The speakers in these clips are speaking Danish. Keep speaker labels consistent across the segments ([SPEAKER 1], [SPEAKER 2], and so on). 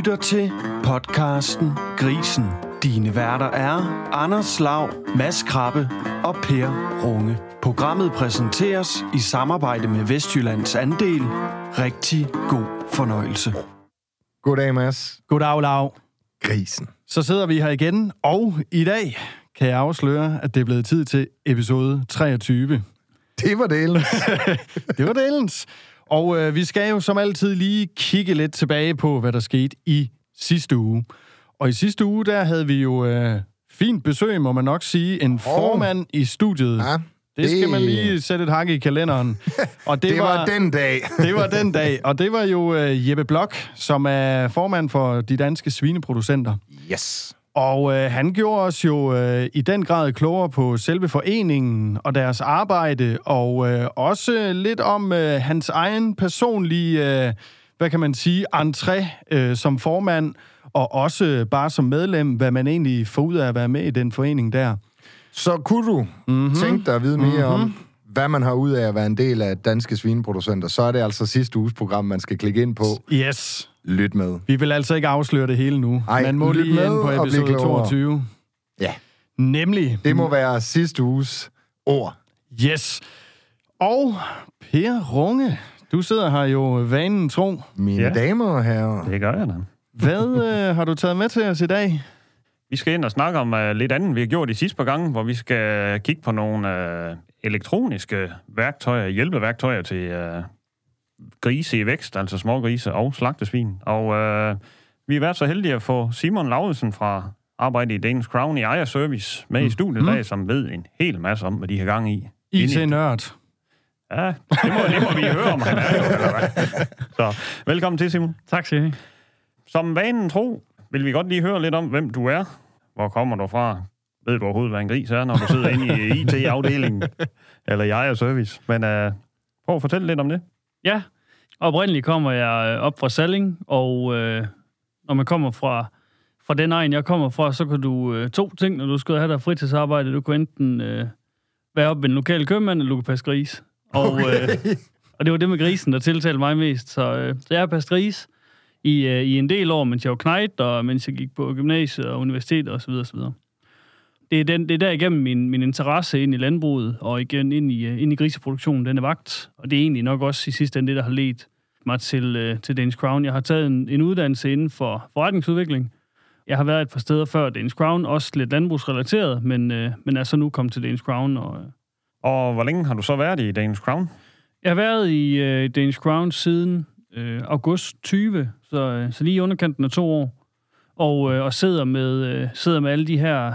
[SPEAKER 1] lytter til podcasten Grisen. Dine værter er Anders Lav, Mads Krabbe og Per Runge. Programmet præsenteres i samarbejde med Vestjyllands Andel. Rigtig god fornøjelse.
[SPEAKER 2] Goddag, Mads.
[SPEAKER 3] Goddag, Lav.
[SPEAKER 2] Grisen.
[SPEAKER 3] Så sidder vi her igen, og i dag kan jeg afsløre, at det er blevet tid til episode 23.
[SPEAKER 2] Det var det
[SPEAKER 3] det var delens. Og øh, vi skal jo som altid lige kigge lidt tilbage på, hvad der skete i sidste uge. Og i sidste uge, der havde vi jo øh, fint besøg, må man nok sige, en oh. formand i studiet. Ja, det skal man lige sætte et hak i kalenderen.
[SPEAKER 2] Og det, det var, var den dag.
[SPEAKER 3] det var den dag, og det var jo øh, Jeppe Blok, som er formand for de danske svineproducenter.
[SPEAKER 2] Yes.
[SPEAKER 3] Og øh, han gjorde os jo øh, i den grad klogere på selve foreningen og deres arbejde, og øh, også lidt om øh, hans egen personlige, øh, hvad kan man sige, entré øh, som formand, og også bare som medlem, hvad man egentlig får ud af at være med i den forening der.
[SPEAKER 2] Så kunne du mm-hmm. tænke dig at vide mere mm-hmm. om, hvad man har ud af at være en del af danske svineproducenter, så er det altså sidste uges program, man skal klikke ind på.
[SPEAKER 3] Yes.
[SPEAKER 2] Lyt med.
[SPEAKER 3] Vi vil altså ikke afsløre det hele nu.
[SPEAKER 2] Ej,
[SPEAKER 3] Man må
[SPEAKER 2] lyt
[SPEAKER 3] lige
[SPEAKER 2] med
[SPEAKER 3] ind på episode
[SPEAKER 2] klogere.
[SPEAKER 3] 22.
[SPEAKER 2] Ja,
[SPEAKER 3] Nemlig.
[SPEAKER 2] det må være sidste uges ord.
[SPEAKER 3] Yes. Og Per Runge, du sidder her jo vanen tro.
[SPEAKER 2] Mine
[SPEAKER 4] Ja.
[SPEAKER 2] damer og herrer.
[SPEAKER 4] Det gør jeg da.
[SPEAKER 3] Hvad øh, har du taget med til os i dag?
[SPEAKER 4] Vi skal ind og snakke om uh, lidt andet, vi har gjort de sidste par gange, hvor vi skal kigge på nogle uh, elektroniske værktøjer, hjælpeværktøjer til uh, grise i vækst, altså små grise og slagtesvin. Og uh, vi har været så heldige at få Simon Laudelsen fra arbejde i Danish Crown i Ejer Service med i studiet i dag, som ved en hel masse om, hvad de har gang i. I-
[SPEAKER 3] IT-nørd.
[SPEAKER 4] Ja, det må, det må vi høre om, han er jo, eller hvad? Så velkommen til, Simon.
[SPEAKER 5] Tak skal I.
[SPEAKER 4] Som vanen tro, vil vi godt lige høre lidt om, hvem du er. Hvor kommer du fra? Ved du overhovedet, hvad en gris er, når du sidder inde i IT-afdelingen? Eller jeg er service. Men uh, prøv at fortælle lidt om det.
[SPEAKER 5] Ja, oprindeligt kommer jeg øh, op fra Salling, og øh, når man kommer fra, fra den egen, jeg kommer fra, så kan du øh, to ting, når du skal have dig fritidsarbejde. Du kan enten øh, være oppe ved en lokal købmand, eller du kan passe gris. Og, okay. øh, og det var det med grisen, der tiltalte mig mest. Så, øh, så jeg har passet gris i, øh, i en del år, mens jeg var knejt, og mens jeg gik på gymnasiet og universitet osv. osv. Det er, den, det er der igennem min, min interesse ind i landbruget, og igen ind i, øh, ind i griseproduktionen, den er vagt. Og det er egentlig nok også i sidste ende det, der har ledt mig til, øh, til Danish Crown. Jeg har taget en, en uddannelse inden for forretningsudvikling. Jeg har været et par steder før Danish Crown, også lidt landbrugsrelateret, men, øh, men er så nu kommet til Danish Crown. Og,
[SPEAKER 4] Og hvor længe har du så været i Danish Crown?
[SPEAKER 5] jeg har været i øh, Danish Crown siden øh, august 20, så, øh, så lige i underkanten af to år. Og, øh, og sidder, med, øh, sidder med alle de her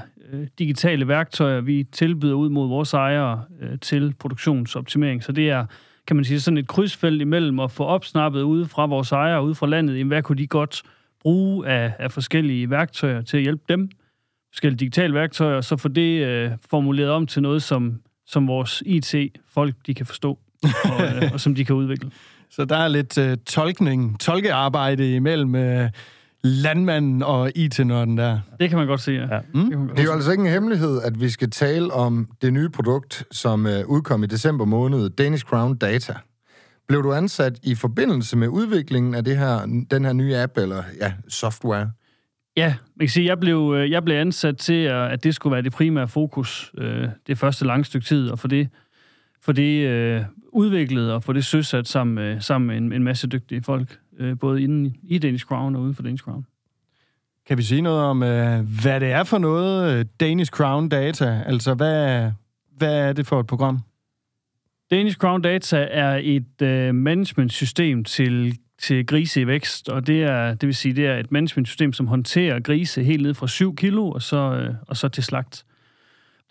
[SPEAKER 5] digitale værktøjer, vi tilbyder ud mod vores ejere øh, til produktionsoptimering. Så det er, kan man sige, sådan et krydsfelt imellem at få opsnappet ude fra vores ejere, ude fra landet, jamen, hvad kunne de godt bruge af, af forskellige værktøjer til at hjælpe dem, forskellige digitale værktøjer, og så få det øh, formuleret om til noget, som, som vores IT-folk de kan forstå, og, øh, og som de kan udvikle.
[SPEAKER 3] Så der er lidt øh, tolkning, tolkearbejde imellem øh, landmanden og IT-nørden der.
[SPEAKER 5] Det kan man godt se, ja.
[SPEAKER 4] Ja.
[SPEAKER 5] Det godt
[SPEAKER 2] Det er jo altså ikke en hemmelighed, at vi skal tale om det nye produkt, som uh, udkom i december måned, Danish Crown Data. Blev du ansat i forbindelse med udviklingen af det her, den her nye app, eller ja, software?
[SPEAKER 5] Ja, man kan sige, jeg blev, øh, jeg blev ansat til, at at det skulle være det primære fokus øh, det første lange stykke tid, og for det, for det øh, udviklet og for det søsat sammen, med- sammen med en, en masse dygtige folk, øh, både inden i Danish Crown og uden for Danish Crown.
[SPEAKER 3] Kan vi sige noget om, øh, hvad det er for noget øh, Danish Crown Data? Altså, hvad, hvad er det for et program?
[SPEAKER 5] Danish Crown Data er et øh, managementsystem til, til grise i vækst, og det, er, det vil sige, det er et managementsystem, som håndterer grise helt ned fra 7 kilo og så, øh, og så til slagt.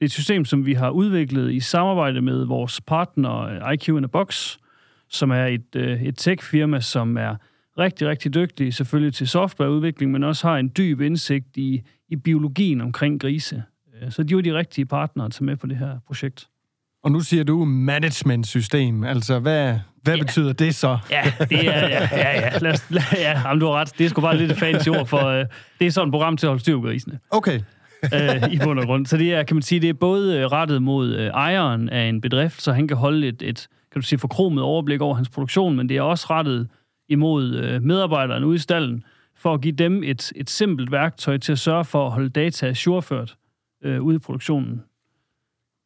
[SPEAKER 5] Det er et system, som vi har udviklet i samarbejde med vores partner øh, IQ in a Box, som er et, øh, et tech-firma, som er rigtig, rigtig dygtig selvfølgelig til softwareudvikling, men også har en dyb indsigt i, i biologien omkring grise. Øh, Så de var de rigtige partnere tage med på det her projekt.
[SPEAKER 3] Og nu siger du management-system. Altså, hvad, hvad
[SPEAKER 5] Ja.
[SPEAKER 3] betyder det så?
[SPEAKER 5] Ja, det er, ja, ja, ja. Lad os, lad, ja jamen, du har ret. Det er sgu bare lidt et fancy ord, for øh, det er sådan et program til at holde styr på grisene.
[SPEAKER 3] Okay.
[SPEAKER 5] øh, i bund og grund. Så det er, kan man sige, det er både øh, rettet mod øh, ejeren af en bedrift, så han kan holde et, et kan du sige, forkromet overblik over hans produktion, men det er også rettet imod øh, medarbejderne ude i stallen, for at give dem et, et simpelt værktøj til at sørge for at holde data surført øh, ude i produktionen.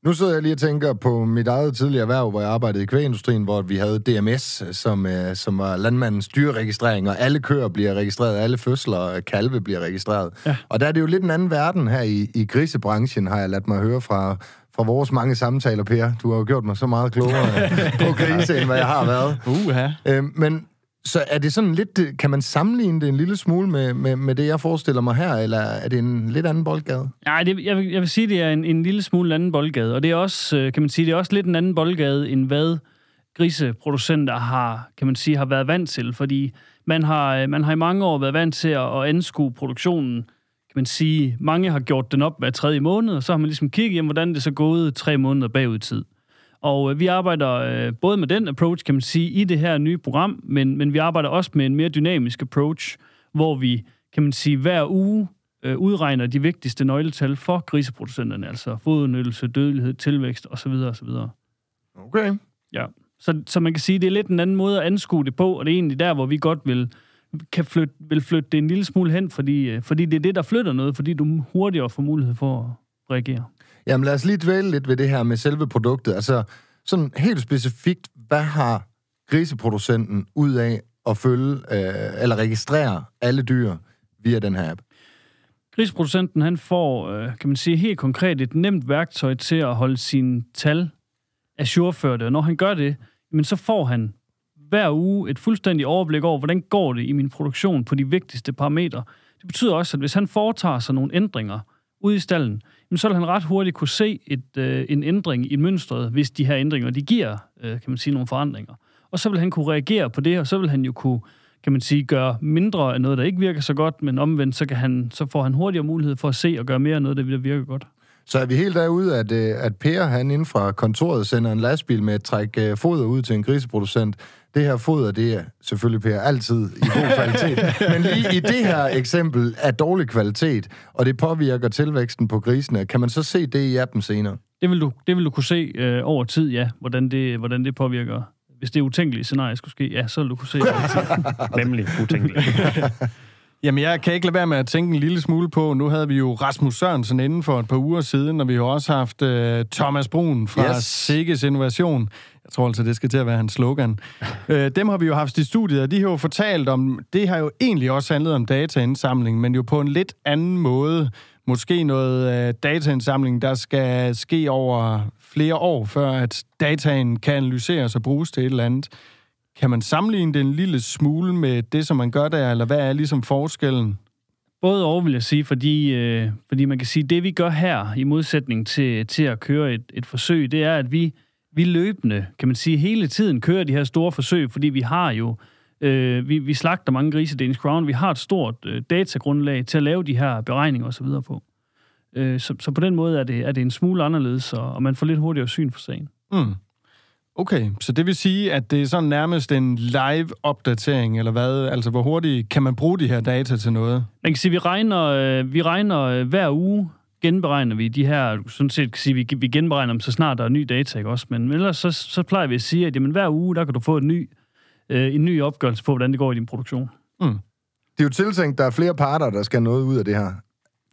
[SPEAKER 2] Nu sidder jeg lige og tænker på mit eget tidligere erhverv, hvor jeg arbejdede i kvægindustrien, hvor vi havde DMS, som, øh, som var landmandens dyreregistrering, og alle køer bliver registreret, alle fødsler og kalve bliver registreret. Ja. Og der er det jo lidt en anden verden her i, i grisebranchen, har jeg ladt mig høre fra, fra vores mange samtaler, Per. Du har jo gjort mig så meget klogere på grise, end hvad jeg har været.
[SPEAKER 3] Uh-huh.
[SPEAKER 2] Øh, men så er det sådan lidt, øh, kan man sammenligne det en lille smule med, med, med det, jeg forestiller mig her, eller er det en lidt anden boldgade?
[SPEAKER 5] Nej, det, jeg, vil, jeg vil sige, det er en, en lille smule anden boldgade, og det er også, øh, kan man sige, det er også lidt en anden boldgade, end hvad griseproducenter har, kan man sige, har været vant til, fordi man har, øh, man har i mange år været vant til at, at anskue produktionen, kan man sige, mange har gjort den op hver tredje måned, og så har man ligesom kigget, jamen, hvordan det så gået tre måneder bagud i tid. Og øh, vi arbejder øh, både med den approach, kan man sige, i det her nye program, men, men vi arbejder også med en mere dynamisk approach, hvor vi, kan man sige, hver uge øh, udregner de vigtigste nøgletal for griseproducenterne, altså fodudnyttelse, dødelighed, tilvækst osv. osv.
[SPEAKER 2] Okay.
[SPEAKER 5] Ja, så, så man kan sige, det er lidt en anden måde at anskue det på, og det er egentlig der, hvor vi godt vil, kan flytte, vil flytte det en lille smule hen, fordi, øh, fordi det er det, der flytter noget, fordi du hurtigere får mulighed for at reagere.
[SPEAKER 2] Jamen lad os lige dvæle lidt ved det her med selve produktet. Altså sådan helt specifikt, hvad har griseproducenten ud af at følge øh, eller registrere alle dyr via den her app?
[SPEAKER 5] Griseproducenten han får, øh, kan man sige helt konkret, et nemt værktøj til at holde sine tal ajourførte. Og når han gør det, men så får han hver uge et fuldstændigt overblik over, hvordan går det i min produktion på de vigtigste parametre. Det betyder også, at hvis han foretager sig nogle ændringer ude i stallen, så vil han ret hurtigt kunne se et, øh, en ændring i mønstret, hvis de her ændringer, de giver, øh, kan man sige, nogle forandringer. Og så vil han kunne reagere på det, og så vil han jo kunne, kan man sige, gøre mindre af noget, der ikke virker så godt, men omvendt, så, kan han, så får han hurtigere mulighed for at se og gøre mere af noget, der virker godt.
[SPEAKER 2] Så er vi helt derude, at, øh, at Per, han inden fra kontoret, sender en lastbil med at trække øh, foder ud til en griseproducent. Det her foder, det er selvfølgelig, Per, altid i god kvalitet. Men lige i det her eksempel er dårlig kvalitet, og det påvirker tilvæksten på grisene. Kan man så se det i appen senere?
[SPEAKER 5] Det vil du, det vil du kunne se øh, over tid, ja, hvordan det, hvordan det påvirker. Hvis det er utænkeligt scenarie skulle ske, ja, så vil du kunne se det.
[SPEAKER 4] Nemlig utænkeligt.
[SPEAKER 3] Jamen, jeg kan ikke lade være med at tænke en lille smule på, nu havde vi jo Rasmus Sørensen inden for et par uger siden, og vi har også haft uh, Thomas Brun fra yes. Sikkes Innovation. Jeg tror altså, det skal til at være hans slogan. uh, dem har vi jo haft i studiet, og de har jo fortalt om, det har jo egentlig også handlet om dataindsamling, men jo på en lidt anden måde. Måske noget uh, dataindsamling, der skal ske over flere år, før at dataen kan analyseres og bruges til et eller andet. Kan man sammenligne det en lille smule med det, som man gør der, eller hvad er ligesom forskellen?
[SPEAKER 5] Både over, vil jeg sige, fordi, øh, fordi man kan sige, det vi gør her, i modsætning til, til at køre et, et forsøg, det er, at vi, vi løbende, kan man sige, hele tiden kører de her store forsøg, fordi vi har jo, øh, vi, vi slagter mange grise Danish Crown, vi har et stort øh, datagrundlag til at lave de her beregninger osv. på. Øh, så, så på den måde er det, er det en smule anderledes, og, og man får lidt hurtigere syn for sagen.
[SPEAKER 3] Mm. Okay, så det vil sige, at det er sådan nærmest en live-opdatering, eller hvad? Altså, hvor hurtigt kan man bruge de her data til noget?
[SPEAKER 5] Man kan sige, vi regner, øh, vi regner øh, hver uge, genberegner vi de her, sådan set kan sige, vi, vi genberegner dem, så snart der er ny data, ikke også? Men ellers så, så plejer vi at sige, at jamen, hver uge, der kan du få en ny, øh, en ny opgørelse på, hvordan det går i din produktion.
[SPEAKER 2] Mm. Det er jo tiltænkt, der er flere parter, der skal noget ud af det her.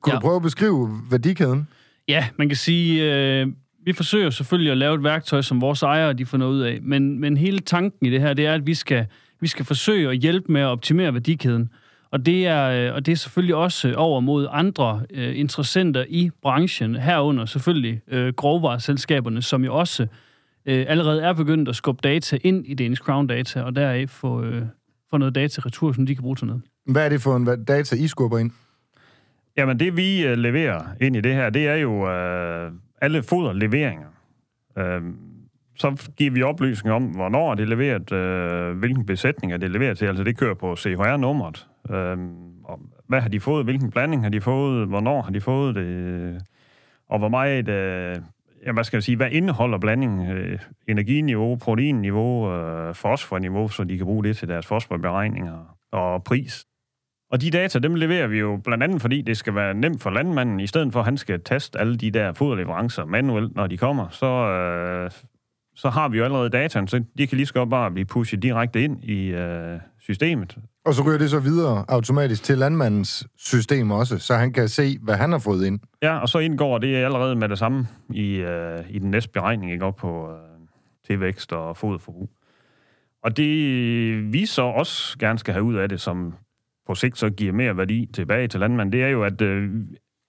[SPEAKER 2] Kunne ja. du prøve at beskrive værdikæden?
[SPEAKER 5] Ja, man kan sige, øh, vi forsøger selvfølgelig at lave et værktøj, som vores ejere de får noget ud af, men, men hele tanken i det her, det er, at vi skal, vi skal forsøge at hjælpe med at optimere værdikæden. Og det er, øh, og det er selvfølgelig også over mod andre øh, interessenter i branchen, herunder selvfølgelig øh, grovvareselskaberne, som jo også øh, allerede er begyndt at skubbe data ind i Danish Crown Data, og deraf få, øh, få noget data retur, som de kan bruge til noget.
[SPEAKER 2] Hvad er det for en data, I skubber ind?
[SPEAKER 4] Jamen, det vi øh, leverer ind i det her, det er jo øh, alle foderleveringer. Øh, så giver vi oplysning om, hvornår er det leveret, øh, hvilken besætning er det leveret til. Altså, det kører på CHR-nummeret. Øh, og hvad har de fået? Hvilken blanding har de fået? Hvornår har de fået det? Og hvor meget... Øh, ja, hvad skal jeg sige, hvad indeholder blandingen? Øh, energiniveau, proteinniveau, øh, fosforniveau, så de kan bruge det til deres fosforberegninger og pris. Og de data, dem leverer vi jo blandt andet, fordi det skal være nemt for landmanden, i stedet for at han skal teste alle de der foderleverancer manuelt, når de kommer, så, øh, så har vi jo allerede dataen, så de kan lige så godt bare blive pushet direkte ind i øh, systemet.
[SPEAKER 2] Og så ryger det så videre automatisk til landmandens system også, så han kan se, hvad han har fået ind.
[SPEAKER 4] Ja, og så indgår det allerede med det samme i, øh, i den næste beregning, ikke op på øh, tilvækst og foderforbrug. Og det vi så også gerne skal have ud af det, som på sigt så giver mere værdi tilbage til landmanden, det er jo, at øh,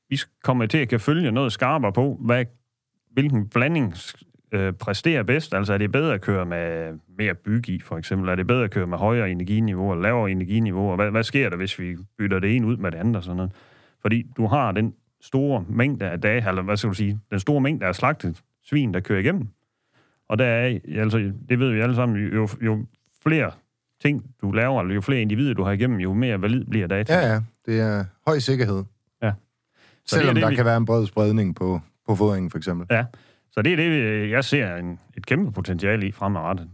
[SPEAKER 4] vi kommer til at kan følge noget skarpere på, hvad, hvilken blanding øh, præsterer bedst. Altså er det bedre at køre med mere byg i, for eksempel? Er det bedre at køre med højere energiniveau eller lavere energiniveau? Og hvad, hvad sker der, hvis vi bytter det ene ud med det andet og sådan noget? Fordi du har den store mængde af dage, eller hvad skal du sige, den store mængde af slagtet svin, der kører igennem. Og der er, altså, det ved vi alle sammen, jo, jo flere ting, du laver, eller jo flere individer, du har igennem, jo mere valid bliver data.
[SPEAKER 2] Ja, ja. Det er høj sikkerhed.
[SPEAKER 4] Ja. Så
[SPEAKER 2] Selvom
[SPEAKER 4] det det,
[SPEAKER 2] der
[SPEAKER 4] vi-
[SPEAKER 2] kan være en bred spredning på, på fodringen, for eksempel.
[SPEAKER 4] Ja, så det er det, jeg ser en, et kæmpe potentiale i fremadrettet.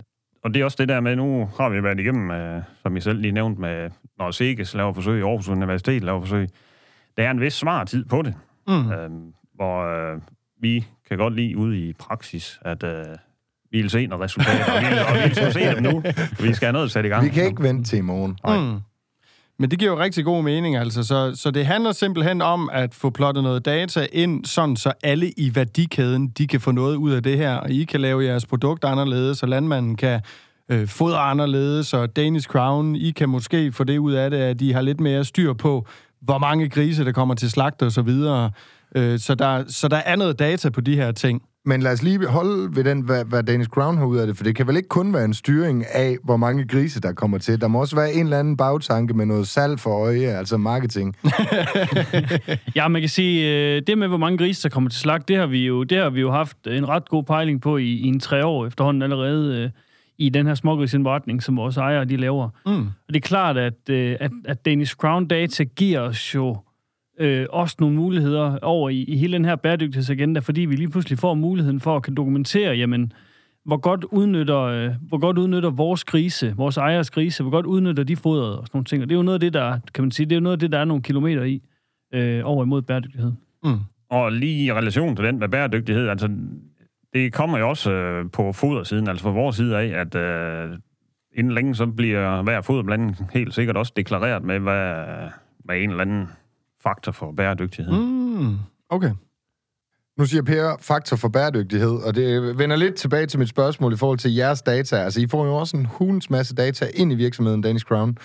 [SPEAKER 4] Og det er også det der med, nu har vi været igennem, øh, som jeg selv lige nævnte, med, når SEGES laver forsøg, Aarhus Universitet laver forsøg, der er en vis svartid på det,
[SPEAKER 3] Mm.
[SPEAKER 4] øhm, hvor øh, vi kan godt lide ude i praksis, at øh, vi vil se nogle resultater, og vi vil, og vi vil se dem nu. Vi skal have noget sat i gang.
[SPEAKER 2] Vi kan ikke vente til i morgen.
[SPEAKER 3] Mm. Men det giver jo rigtig god mening, altså. Så, så det handler simpelthen om at få plottet noget data ind, sådan så alle i værdikæden, de kan få noget ud af det her, og I kan lave jeres produkt anderledes, og landmanden kan øh, fodre anderledes, og Danish Crown, I kan måske få det ud af det, at de har lidt mere styr på, hvor mange grise, der kommer til slagt og så videre. Øh, så, der, så der er noget data på de her ting.
[SPEAKER 2] Men lad os lige holde ved den, hvad, hvad Danish Crown har ud af det, for det kan vel ikke kun være en styring af, hvor mange grise, der kommer til. Der må også være en eller anden bagtanke med noget salg for øje, altså marketing.
[SPEAKER 5] Ja, man kan sige, øh, det med, hvor mange grise, der kommer til slag, det har vi jo, det har vi jo haft en ret god pejling på i, i en tre år efterhånden allerede øh, i den her smågrisindberetning, som vores ejere de laver.
[SPEAKER 3] Mm.
[SPEAKER 5] Og det er klart, at, øh, at, at Danish Crown Data giver os jo øh, også nogle muligheder over i, i hele den her bæredygtighedsagenda, fordi vi lige pludselig får muligheden for at kan dokumentere, jamen, hvor godt udnytter, øh, hvor godt udnytter vores grise, vores ejers grise, hvor godt udnytter de fodret og sådan nogle ting. Og det er jo noget af det, der, kan man sige, det er jo noget af det, der er nogle kilometer i øh, over imod bæredygtighed.
[SPEAKER 3] Mm.
[SPEAKER 4] Og lige i relation til den med bæredygtighed, altså, det kommer jo også øh, på fodersiden, altså fra vores side af, at øh, inden længe så bliver hver foderblanding helt sikkert også deklareret med, hvad, hvad en eller anden faktor for bæredygtighed. Mm.
[SPEAKER 3] Okay.
[SPEAKER 2] Nu siger Per faktor for bæredygtighed, og det vender lidt tilbage til mit spørgsmål i forhold til jeres data. Altså, I får jo også en hulens masse data ind i virksomheden Danish Crown.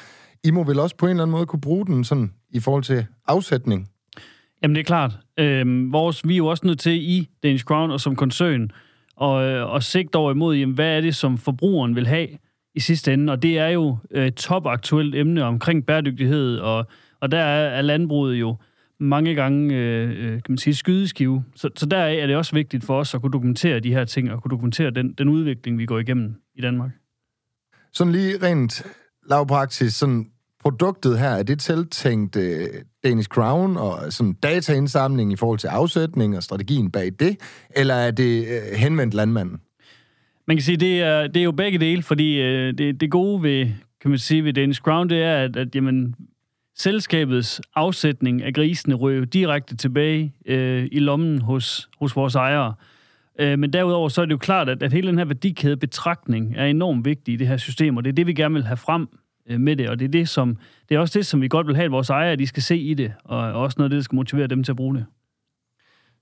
[SPEAKER 2] I må vel også på en eller anden måde kunne bruge den sådan i forhold til afsætning?
[SPEAKER 5] Jamen, det er klart. Øhm, vores, vi er jo også nødt til i Danish Crown og som koncern og, øh, og sigte over imod, jamen, hvad er det, som forbrugeren vil have i sidste ende? Og det er jo et topaktuelt emne omkring bæredygtighed, og, og der er, landbruget jo mange gange, øh, øh, kan man sige, skydeskive. Så, så deraf er det også vigtigt for os at kunne dokumentere de her ting, og kunne dokumentere den, den udvikling, vi går igennem i Danmark.
[SPEAKER 2] Sådan lige rent lavpraksis, sådan produktet her, er det tiltænkt øh, Danish Crown og sådan dataindsamling i forhold til afsætning og strategien bag det, eller er det øh, henvendt landmanden?
[SPEAKER 5] Man kan sige, det er, det er jo begge dele, fordi øh, det, det gode ved, kan man sige, ved Danish Crown, det er, at, at jamen, selskabets afsætning af grisene ryger direkte tilbage øh, i lommen hos, hos vores ejere. Øh, men derudover så er det jo klart, at, at hele den her værdikæde betragtning er enormt vigtig i det her system, og det er det, vi gerne vil have frem øh, med det, og det er, det, som, det er også det, som vi godt vil have, at vores ejere de skal se i det, og også noget af det, der skal motivere dem til at bruge det.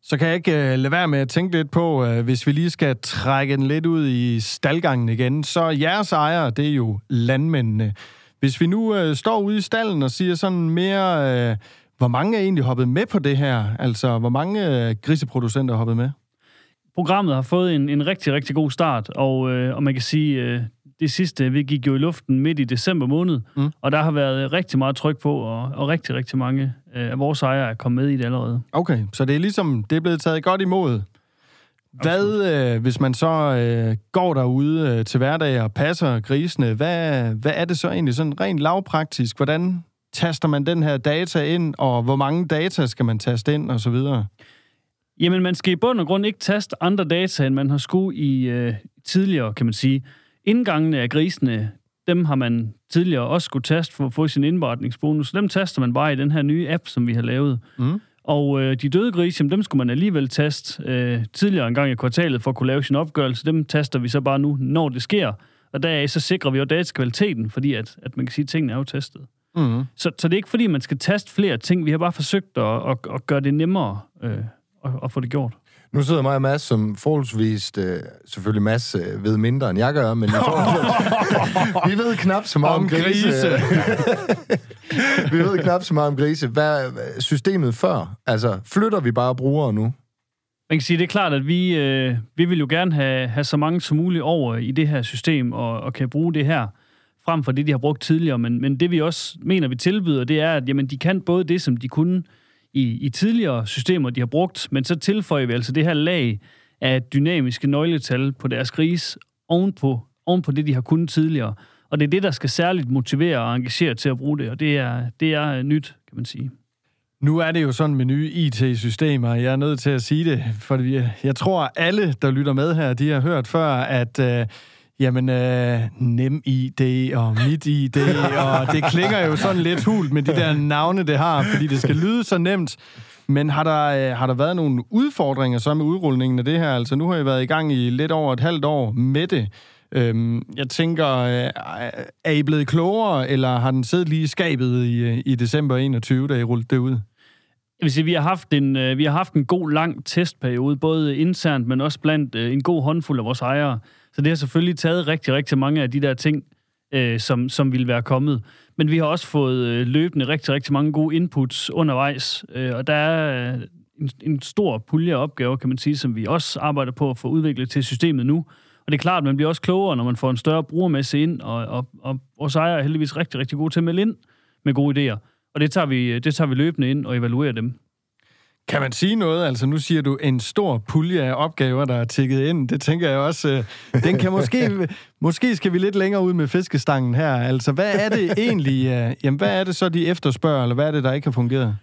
[SPEAKER 3] Så kan jeg ikke uh, lade være med at tænke lidt på, uh, hvis vi lige skal trække den lidt ud i staldgangen igen, så jeres ejere, det er jo landmændene. Hvis vi nu uh, står ude i stallen og siger sådan mere, uh, hvor mange er egentlig hoppet med på det her? Altså, hvor mange uh, griseproducenter er hoppet med?
[SPEAKER 5] programmet har fået en, en rigtig, rigtig god start, og, øh, og man kan sige, øh, det sidste, vi gik jo i luften midt i december måned,
[SPEAKER 3] Mm.
[SPEAKER 5] mm. og der har været rigtig meget tryk på, og, og rigtig, rigtig mange øh, af vores ejere er kommet med i det allerede.
[SPEAKER 3] Okay, så det er ligesom, det er blevet taget godt imod. Hvad, øh, hvis man så øh, går derude øh, til hverdag og passer grisene, hvad, hvad er det så egentlig sådan rent lavpraktisk? Hvordan taster man den her data ind, og hvor mange data skal man taste ind, og så videre?
[SPEAKER 5] Jamen, man skal i bund og grund ikke taste andre data, end man har skulle i øh, tidligere, kan man sige. Indgangene af grisene, dem har man tidligere også skulle taste for at få sin indberetningsbonus. Dem taster man bare i den her nye app, som vi har lavet.
[SPEAKER 3] Mm.
[SPEAKER 5] Og øh, de døde grise, jamen, dem skulle man alligevel teste øh, tidligere en gang i kvartalet for at kunne lave sin opgørelse. Dem taster vi så bare nu, når det sker. Og deraf så sikrer vi jo datakvaliteten, fordi at, at man kan sige, at tingene er jo testet.
[SPEAKER 3] Mm.
[SPEAKER 5] Så, så det er ikke fordi, man skal teste flere ting. Vi har bare forsøgt at, at, at gøre det nemmere øh, at, at få det gjort.
[SPEAKER 2] Nu sidder mig og Mads som forholdsvis, øh, selvfølgelig Mads øh, ved mindre end jeg gør, men i forhold, vi ved knap så meget om,
[SPEAKER 3] Om
[SPEAKER 2] grise.
[SPEAKER 3] grise.
[SPEAKER 2] vi ved knap så meget om grise. Hvad hvad- systemet før? Altså, flytter vi bare brugere nu?
[SPEAKER 5] Man kan sige, det er klart, at vi, øh, vi vil jo gerne have, have så mange som muligt over i det her system, og, og kan bruge det her, frem for det, de har brugt tidligere. Men, men det, vi også mener, vi tilbyder, det er, at jamen, de kan både det, som de kunne i, i tidligere systemer, de har brugt, men så tilføjer vi altså det her lag af dynamiske nøgletal på deres gris ovenpå, ovenpå det, de har kunnet tidligere. Og det er det, der skal særligt motivere og engagere til at bruge det, og det er, det er nyt, kan man sige.
[SPEAKER 3] Nu er det jo sådan med nye IT-systemer, jeg er nødt til at sige det, for jeg tror, alle, der lytter med her, de har hørt før, at øh, jamen, øh, NemID og MitID, og det klinger jo sådan lidt hult med de der navne, det har, fordi det skal lyde så nemt. Men har der, øh, har der været nogle udfordringer så med udrulningen af det her? Altså, nu har jeg været i gang i lidt over et halvt år med det. Øhm, jeg tænker, øh, er I blevet klogere, eller har den siddet lige i skabet i, øh, i december 21, da I rullede det ud?
[SPEAKER 5] Jeg vil sige, vi har haft en, øh, vi har haft en god lang testperiode, både internt, men også blandt øh, en god håndfuld af vores ejere. Så det har selvfølgelig taget rigtig, rigtig mange af de der ting, øh, som, som ville være kommet. Men vi har også fået øh, løbende rigtig, rigtig mange gode inputs undervejs. Øh, og der er øh, en, en stor pulje af opgaver, kan man sige, som vi også arbejder på at få udviklet til systemet nu. Og det er klart, at man bliver også klogere, når man får en større brugermasse ind, og, og, og vores ejere er heldigvis rigtig, rigtig gode til at melde ind med gode idéer. Og det tager vi, øh, det tager vi løbende ind og evaluerer dem.
[SPEAKER 3] Kan man sige noget? Altså, nu siger du en stor pulje af opgaver, der er tækket ind. Det tænker jeg også, øh, den kan måske... måske skal vi lidt længere ud med fiskestangen her. Altså, hvad er det egentlig... Øh, jamen, hvad er det så, de efterspørger, eller hvad er det, der ikke har fungeret?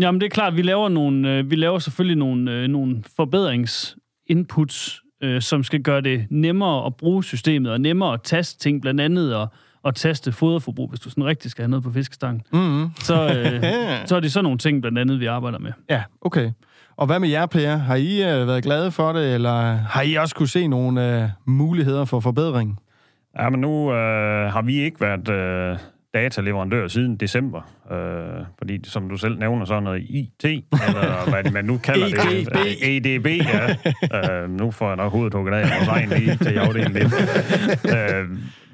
[SPEAKER 5] Jamen, det er klart, vi laver, nogle, øh, vi laver selvfølgelig nogle, øh, nogle forbedringsinputs, øh, som skal gøre det nemmere at bruge systemet, og nemmere at taste ting, blandt andet og, og taste foderforbrug, hvis du sådan rigtig skal have noget på fiskestangen.
[SPEAKER 3] Mm-hmm.
[SPEAKER 5] Så, øh, så er det sådan nogle ting, blandt andet, vi arbejder med.
[SPEAKER 3] Ja, okay. Og hvad med jer, Per? Har I øh, været glade for det, eller har I også kunne se nogle øh, muligheder for forbedring?
[SPEAKER 4] Ja, men nu øh, har vi ikke været øh, dataleverandør siden december. Øh, fordi, som du selv nævner, så er noget IT, eller hvad man nu kalder det.
[SPEAKER 3] EDB.
[SPEAKER 4] Øh, EDB, ja. øh, nu får jeg nok hovedet hugget af vores egen IT-afdeling lidt. øh,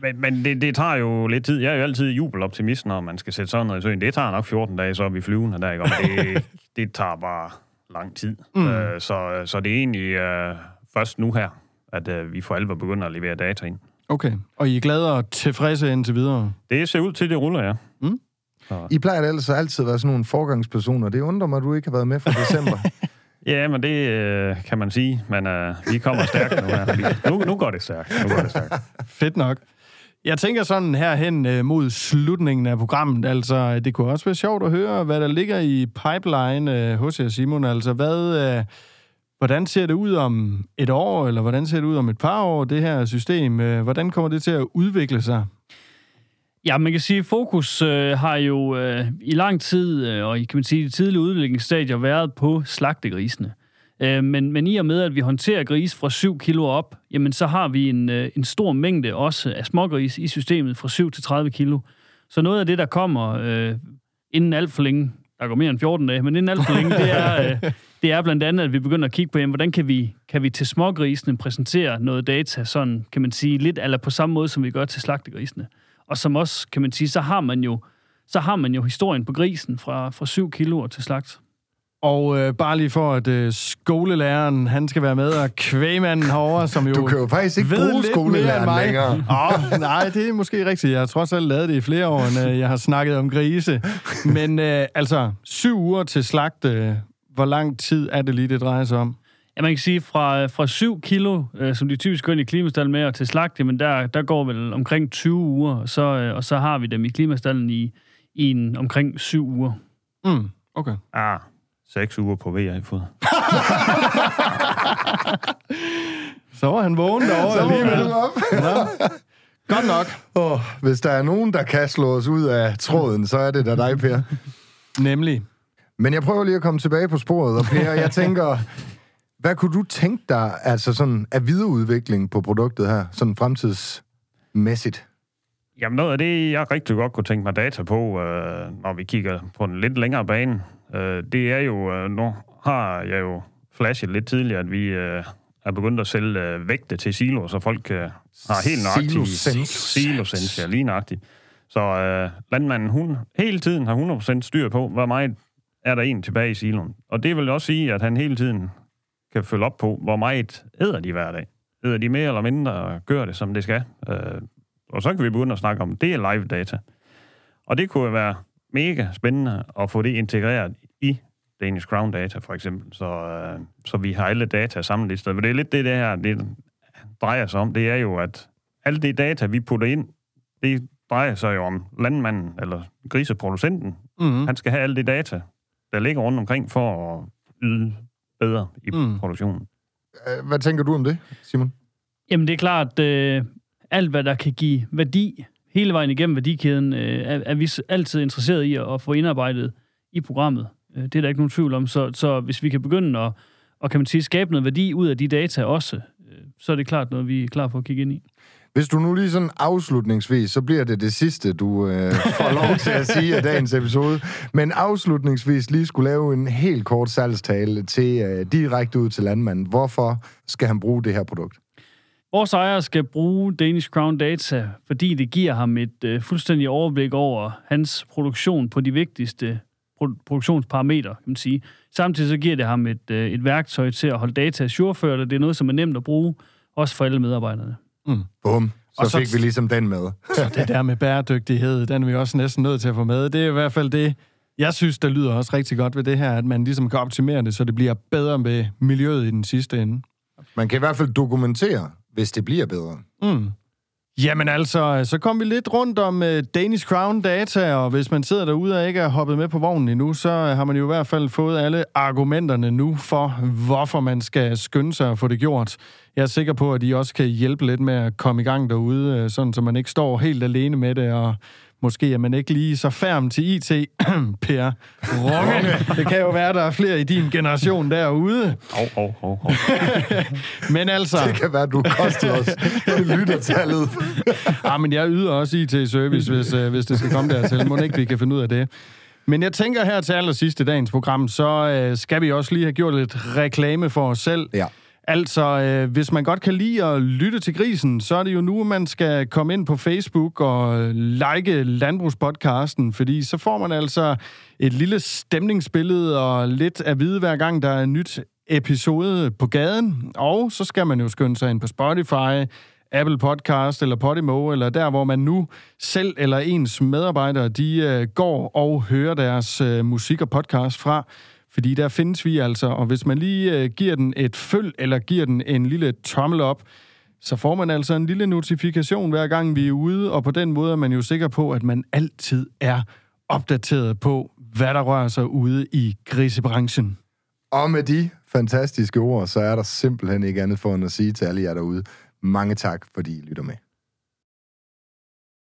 [SPEAKER 4] men men det, det tager jo lidt tid. Jeg er jo altid jubeloptimist, når man skal sætte sådan noget i søen. Det tager nok 14 dage, så er vi flyvende der, ikke? Og det, det tager bare lang tid. Mm. Øh, så, så det er egentlig øh, først nu her, at øh, vi for alvor begynder at levere data ind.
[SPEAKER 3] Okay. Og I er glade og tilfredse indtil videre?
[SPEAKER 4] Det ser ud til, det ruller, ja.
[SPEAKER 2] I plejer ellers altid at være sådan nogle forgangspersoner. Det undrer mig, at du ikke har været med fra december.
[SPEAKER 4] Ja, men det øh, kan man sige. Men øh, vi kommer stærkt nu her. Nu, nu går det stærkt. Nu går det stærkt.
[SPEAKER 3] Fedt nok. Jeg tænker sådan herhen hen mod slutningen af programmet, altså det kunne også være sjovt at høre, hvad der ligger i pipeline øh, hos jer, Simon. Altså hvad, øh, hvordan ser det ud om et år, eller hvordan ser det ud om et par år, det her system? Hvordan kommer det til at udvikle sig?
[SPEAKER 5] Ja, man kan sige, at fokus øh, har jo øh, i lang tid, øh, og i kan man sige, de tidlige udviklingsstadier, været på slagtegrisene. Øh, men, men i og med, at vi håndterer gris fra 7 kilo op, jamen så har vi en, øh, en stor mængde også af smågris i systemet fra 7 til 30 kilo. Så noget af det, der kommer øh, inden alt for længe, der går mere end 14 dage, men inden alt for længe, det er, øh, det er blandt andet, at vi begynder at kigge på, jamen, hvordan kan vi, kan vi til smågrisene præsentere noget data, sådan kan man sige, lidt eller på samme måde, som vi gør til slagtegrisene. Og som også, kan man sige, så har man jo, så har man jo historien på grisen fra, fra 7 kilo til slagt.
[SPEAKER 3] Og øh, bare lige for, at øh, skolelæreren, han skal være med, og kvægmanden herovre, som jo
[SPEAKER 2] Du kan jo faktisk ikke bruge
[SPEAKER 3] lidt mere end
[SPEAKER 2] skolelæreren
[SPEAKER 3] mig.
[SPEAKER 2] længere.
[SPEAKER 3] Åh, nej, det er måske rigtigt. Jeg har trods alt lavet det i flere år, end øh, jeg har snakket om grise. Men øh, altså, syv uger til slagt, øh, hvor lang tid er det lige, det drejer sig om?
[SPEAKER 5] Ja, man kan sige, fra, fra 7 kilo, øh, som de typisk går ind i klimastallen med, og til slagt, men der, der går vel omkring 20 uger, og så, øh, og så har vi dem i klimastallen i, i en, omkring 7 uger.
[SPEAKER 3] Mm, okay.
[SPEAKER 4] Ah, seks uger på VR-fod.
[SPEAKER 3] Så var han vågen derovre alligevel. Nå. Godt nok.
[SPEAKER 2] Oh, hvis der er nogen, der kan slå os ud af tråden, så er det da dig, Per.
[SPEAKER 3] Nemlig.
[SPEAKER 2] Men jeg prøver lige at komme tilbage på sporet, og Per, jeg tænker, hvad kunne du tænke dig, altså sådan, af videreudvikling på produktet her, sådan fremtidsmæssigt?
[SPEAKER 4] Jamen noget af det, jeg rigtig godt kunne tænke mig data på, øh, når vi kigger på en lidt længere bane, øh, det er jo, øh, nu har jeg jo flashet lidt tidligere, at vi øh, er begyndt at sælge øh, vægte til silo, så folk øh, har helt nøjagtigt...
[SPEAKER 2] Silosense.
[SPEAKER 4] Silosense, ja, lige nøjagtigt. Så øh, landmanden, hun hele tiden har 100% styr på, hvor meget er der en tilbage i siloen. Og det vil også sige, at han hele tiden kan følge op på, hvor meget æder de hver dag. Æder de mere eller mindre, og gør det, som det skal. Øh, og så kan vi begynde at snakke om, det er live data. Og det kunne være mega spændende at få det integreret i Danish Crown Data, for eksempel, så, øh, så vi har alle data samlet i stedet. For det er lidt det, det her det drejer sig om. Det er jo, at alle de data, vi putter ind, det drejer sig jo om landmanden, eller griseproducenten.
[SPEAKER 3] Mm.
[SPEAKER 4] Han skal have alle de data, der ligger rundt omkring, for at yde bedre i
[SPEAKER 3] Mm.
[SPEAKER 4] produktionen.
[SPEAKER 2] Hvad tænker du om det, Simon?
[SPEAKER 5] Jamen, det er klart, øh, alt hvad der kan give værdi hele vejen igennem værdikæden, øh, er, er vi altid interesseret i at, at få indarbejdet i programmet. Øh, det er der ikke nogen tvivl om. Så, så hvis vi kan begynde at og kan man sige, skabe noget værdi ud af de data også, øh, så er det klart noget, vi er klar på at kigge ind i.
[SPEAKER 2] Hvis du nu lige sådan afslutningsvis, så bliver det det sidste, du øh, får lov til at sige af dagens episode. Men afslutningsvis lige skulle lave en helt kort salgstale til øh, direkte ud til landmanden. Hvorfor skal han bruge det her produkt?
[SPEAKER 5] Vores ejer skal bruge Danish Crown Data, fordi det giver ham et øh, fuldstændig overblik over hans produktion på de vigtigste pro- produktionsparametre, kan man sige. Samtidig så giver det ham et, øh, et værktøj til at holde data ajourført, og det er noget, som er nemt at bruge, også for alle medarbejderne.
[SPEAKER 2] Bum. Så,
[SPEAKER 3] Og så-
[SPEAKER 2] fik vi ligesom den med.
[SPEAKER 3] Så det der med bæredygtighed, den er vi også næsten nødt til at få med. Det er i hvert fald det, jeg synes, der lyder også rigtig godt ved det her, at man ligesom kan optimere det, så det bliver bedre med miljøet i den sidste ende.
[SPEAKER 2] Man kan i hvert fald dokumentere, hvis det bliver bedre.
[SPEAKER 3] Mm. Jamen altså, så kom vi lidt rundt om uh, Danish Crown Data, og hvis man sidder derude og ikke er hoppet med på vognen endnu, så har man jo i hvert fald fået alle argumenterne nu for, hvorfor man skal skynde sig at få det gjort. Jeg er sikker på, at I også kan hjælpe lidt med at komme i gang derude, øh, sådan så man ikke står helt alene med det, og måske er man ikke lige så færm til IT, Per Runge. Det kan jo være, der er flere i din generation derude.
[SPEAKER 4] Hov, hov, hov, hov.
[SPEAKER 3] Men altså...
[SPEAKER 2] Det kan være, du koster os lyttertallet.
[SPEAKER 3] Ja, men jeg yder også IT-service, hvis, øh, hvis det skal komme dertil. Må ikke, vi kan finde ud af det. Men jeg tænker her til allersidst i dagens program, så øh, skal vi også lige have gjort lidt reklame for os selv.
[SPEAKER 2] Ja.
[SPEAKER 3] Altså, øh, hvis man godt kan lide at lytte til grisen, så er det jo nu, man skal komme ind på Facebook og like Landbrugspodcasten, fordi så får man altså et lille stemningsbillede og lidt at vide hver gang, der er nyt episode på gaden. Og så skal man jo skynde sig ind på Spotify, Apple Podcast eller Podimo, eller der, hvor man nu selv eller ens medarbejdere, de øh, går og hører deres øh, musik og podcast fra. Fordi der findes vi altså, og hvis man lige øh, giver den et følg, eller giver den en lille tommel op, så får man altså en lille notifikation hver gang vi er ude, og på den måde er man jo sikker på, at man altid er opdateret på, hvad der rører sig ude i grisebranchen.
[SPEAKER 2] Og med de fantastiske ord, så er der simpelthen ikke andet for end at sige til alle jer derude, mange tak, fordi I lytter med.